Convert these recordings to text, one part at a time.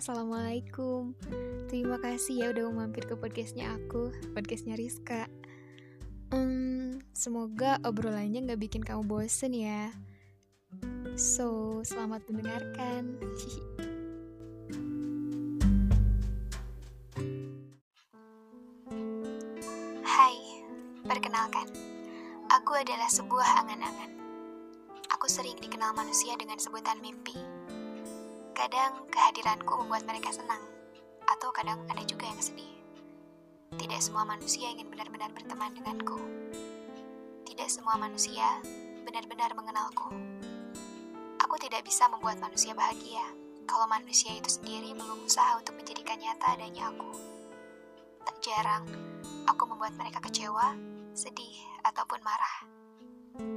Assalamualaikum. Terima kasih ya udah mau mampir ke podcastnya aku Podcastnya Rizka. Hmm, Semoga obrolannya gak bikin kamu bosen ya. So, selamat mendengarkan. Hai, perkenalkan. Aku adalah sebuah angan-angan. Aku sering dikenal manusia dengan sebutan mimpi Kadang kehadiranku membuat mereka senang, atau kadang ada juga yang sedih. Tidak semua manusia ingin benar-benar berteman denganku. Tidak semua manusia benar-benar mengenalku. Aku tidak bisa membuat manusia bahagia kalau manusia itu sendiri belum usaha untuk menjadikan nyata adanya aku. Tak jarang, aku membuat mereka kecewa, sedih, ataupun marah.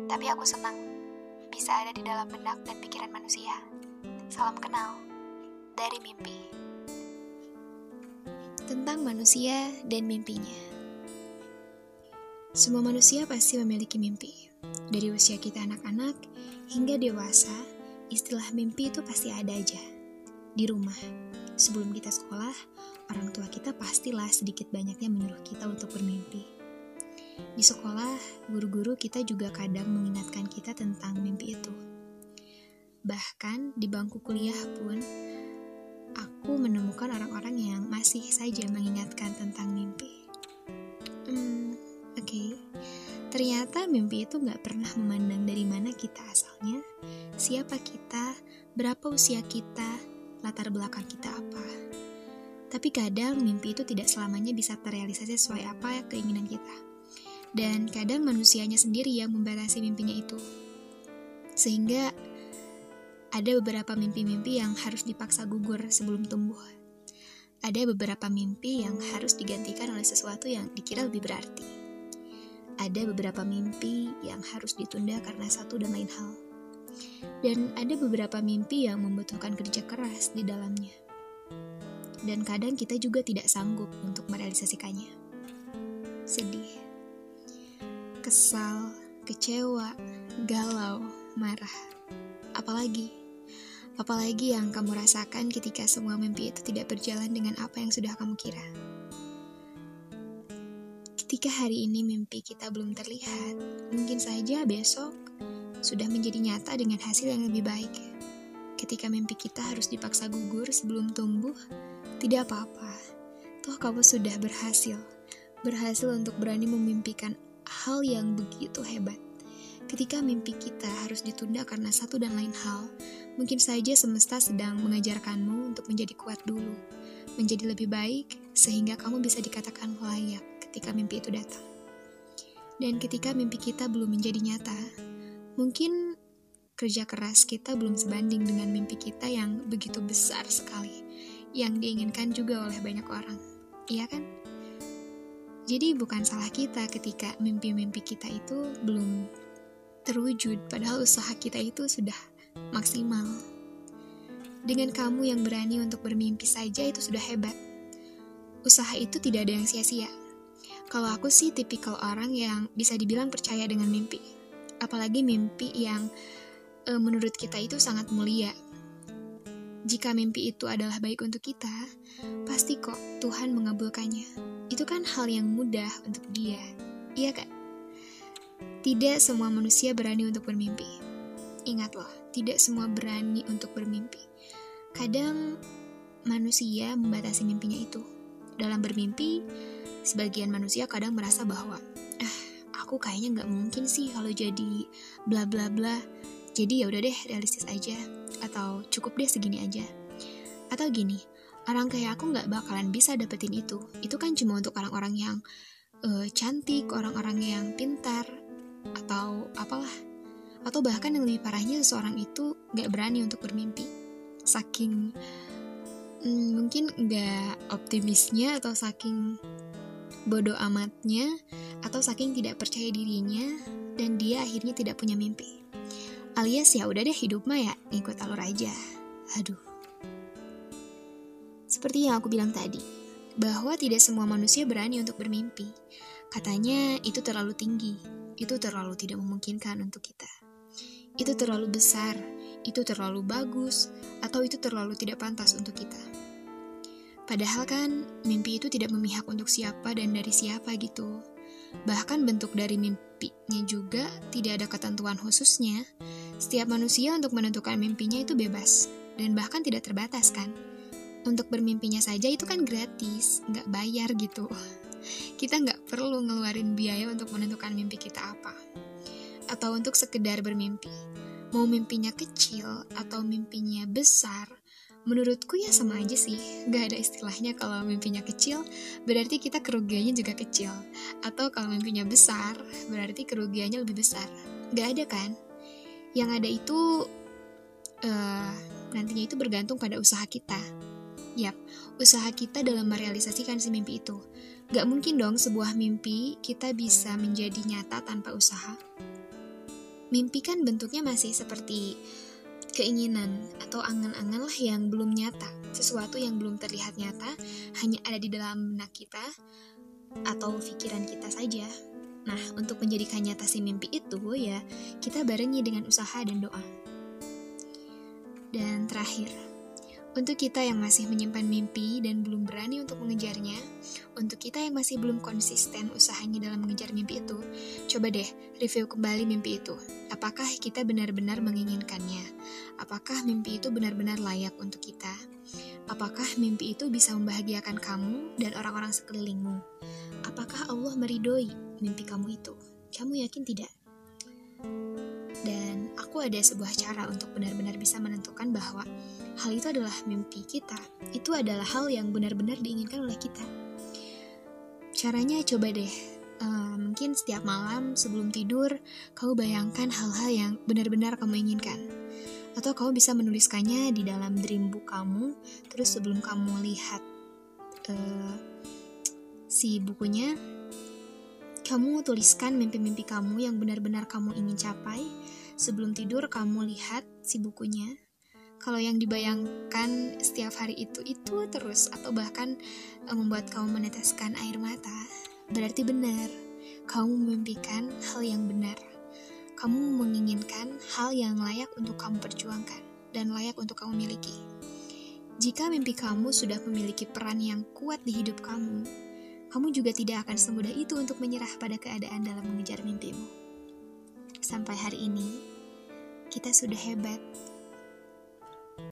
Tapi aku senang bisa ada di dalam benak dan pikiran manusia. Salam kenal dari mimpi. Tentang manusia dan mimpinya. Semua manusia pasti memiliki mimpi. Dari usia kita anak-anak hingga dewasa, istilah mimpi itu pasti ada aja. Di rumah, sebelum kita sekolah, orang tua kita pastilah sedikit banyaknya menyuruh kita untuk bermimpi. Di sekolah, guru-guru kita juga kadang mengingatkan kita tentang mimpi itu Bahkan di bangku kuliah pun, aku menemukan orang-orang yang masih saja mengingatkan tentang mimpi. Hmm, oke. Okay. Ternyata mimpi itu nggak pernah memandang dari mana kita asalnya, siapa kita, berapa usia kita, latar belakang kita apa. Tapi kadang mimpi itu tidak selamanya bisa terrealisasi sesuai apa keinginan kita. Dan kadang manusianya sendiri yang membatasi mimpinya itu. Sehingga ada beberapa mimpi-mimpi yang harus dipaksa gugur sebelum tumbuh. Ada beberapa mimpi yang harus digantikan oleh sesuatu yang dikira lebih berarti. Ada beberapa mimpi yang harus ditunda karena satu dan lain hal. Dan ada beberapa mimpi yang membutuhkan kerja keras di dalamnya. Dan kadang kita juga tidak sanggup untuk merealisasikannya. Sedih, kesal, kecewa, galau, marah, apalagi Apalagi yang kamu rasakan ketika semua mimpi itu tidak berjalan dengan apa yang sudah kamu kira. Ketika hari ini mimpi kita belum terlihat, mungkin saja besok sudah menjadi nyata dengan hasil yang lebih baik. Ketika mimpi kita harus dipaksa gugur sebelum tumbuh, tidak apa-apa. Toh kamu sudah berhasil. Berhasil untuk berani memimpikan hal yang begitu hebat. Ketika mimpi kita harus ditunda karena satu dan lain hal, Mungkin saja semesta sedang mengajarkanmu untuk menjadi kuat dulu, menjadi lebih baik, sehingga kamu bisa dikatakan layak ketika mimpi itu datang. Dan ketika mimpi kita belum menjadi nyata, mungkin kerja keras kita belum sebanding dengan mimpi kita yang begitu besar sekali, yang diinginkan juga oleh banyak orang. Iya kan? Jadi bukan salah kita ketika mimpi-mimpi kita itu belum terwujud, padahal usaha kita itu sudah maksimal. Dengan kamu yang berani untuk bermimpi saja itu sudah hebat. Usaha itu tidak ada yang sia-sia. Kalau aku sih tipikal orang yang bisa dibilang percaya dengan mimpi. Apalagi mimpi yang e, menurut kita itu sangat mulia. Jika mimpi itu adalah baik untuk kita, pasti kok Tuhan mengabulkannya. Itu kan hal yang mudah untuk dia. Iya kan? Tidak semua manusia berani untuk bermimpi. Ingat loh, tidak semua berani untuk bermimpi. Kadang manusia membatasi mimpinya itu. Dalam bermimpi, sebagian manusia kadang merasa bahwa, ah, aku kayaknya nggak mungkin sih kalau jadi bla bla bla. Jadi ya udah deh realistis aja, atau cukup deh segini aja. Atau gini, orang kayak aku nggak bakalan bisa dapetin itu. Itu kan cuma untuk orang-orang yang uh, cantik, orang-orang yang pintar, atau apalah atau bahkan yang lebih parahnya seseorang itu gak berani untuk bermimpi. Saking hmm, mungkin gak optimisnya atau saking bodoh amatnya atau saking tidak percaya dirinya dan dia akhirnya tidak punya mimpi. Alias ya udah deh hidup mah ya ikut alur aja. Aduh. Seperti yang aku bilang tadi, bahwa tidak semua manusia berani untuk bermimpi. Katanya itu terlalu tinggi, itu terlalu tidak memungkinkan untuk kita itu terlalu besar, itu terlalu bagus, atau itu terlalu tidak pantas untuk kita. Padahal kan mimpi itu tidak memihak untuk siapa dan dari siapa gitu. Bahkan bentuk dari mimpinya juga tidak ada ketentuan khususnya. Setiap manusia untuk menentukan mimpinya itu bebas dan bahkan tidak terbatas kan. Untuk bermimpinya saja itu kan gratis, nggak bayar gitu. Kita nggak perlu ngeluarin biaya untuk menentukan mimpi kita apa. Atau untuk sekedar bermimpi. Mau mimpinya kecil atau mimpinya besar, Menurutku ya sama aja sih, gak ada istilahnya kalau mimpinya kecil, berarti kita kerugiannya juga kecil. Atau kalau mimpinya besar, berarti kerugiannya lebih besar. Gak ada kan? Yang ada itu, uh, nantinya itu bergantung pada usaha kita. Yap, usaha kita dalam merealisasikan si mimpi itu. Gak mungkin dong sebuah mimpi kita bisa menjadi nyata tanpa usaha. Mimpi kan bentuknya masih seperti keinginan atau angan-angan lah yang belum nyata, sesuatu yang belum terlihat nyata, hanya ada di dalam benak kita atau pikiran kita saja. Nah, untuk menjadikan nyata si mimpi itu ya, kita barengi dengan usaha dan doa. Dan terakhir, untuk kita yang masih menyimpan mimpi dan belum berani untuk mengejarnya, untuk kita yang masih belum konsisten usahanya dalam mengejar mimpi itu, coba deh review kembali mimpi itu. Apakah kita benar-benar menginginkannya? Apakah mimpi itu benar-benar layak untuk kita? Apakah mimpi itu bisa membahagiakan kamu dan orang-orang sekelilingmu? Apakah Allah meridoi mimpi kamu itu? Kamu yakin tidak? Dan aku ada sebuah cara untuk benar-benar bisa menentukan bahwa hal itu adalah mimpi kita. Itu adalah hal yang benar-benar diinginkan oleh kita. Caranya coba deh, uh, mungkin setiap malam sebelum tidur, kamu bayangkan hal-hal yang benar-benar kamu inginkan. Atau kamu bisa menuliskannya di dalam dream book kamu, terus sebelum kamu lihat uh, si bukunya, kamu tuliskan mimpi-mimpi kamu yang benar-benar kamu ingin capai. Sebelum tidur, kamu lihat si bukunya. Kalau yang dibayangkan setiap hari itu itu terus atau bahkan eh, membuat kamu meneteskan air mata, berarti benar. Kamu memimpikan hal yang benar. Kamu menginginkan hal yang layak untuk kamu perjuangkan dan layak untuk kamu miliki. Jika mimpi kamu sudah memiliki peran yang kuat di hidup kamu, kamu juga tidak akan semudah itu untuk menyerah pada keadaan dalam mengejar mimpimu. Sampai hari ini, kita sudah hebat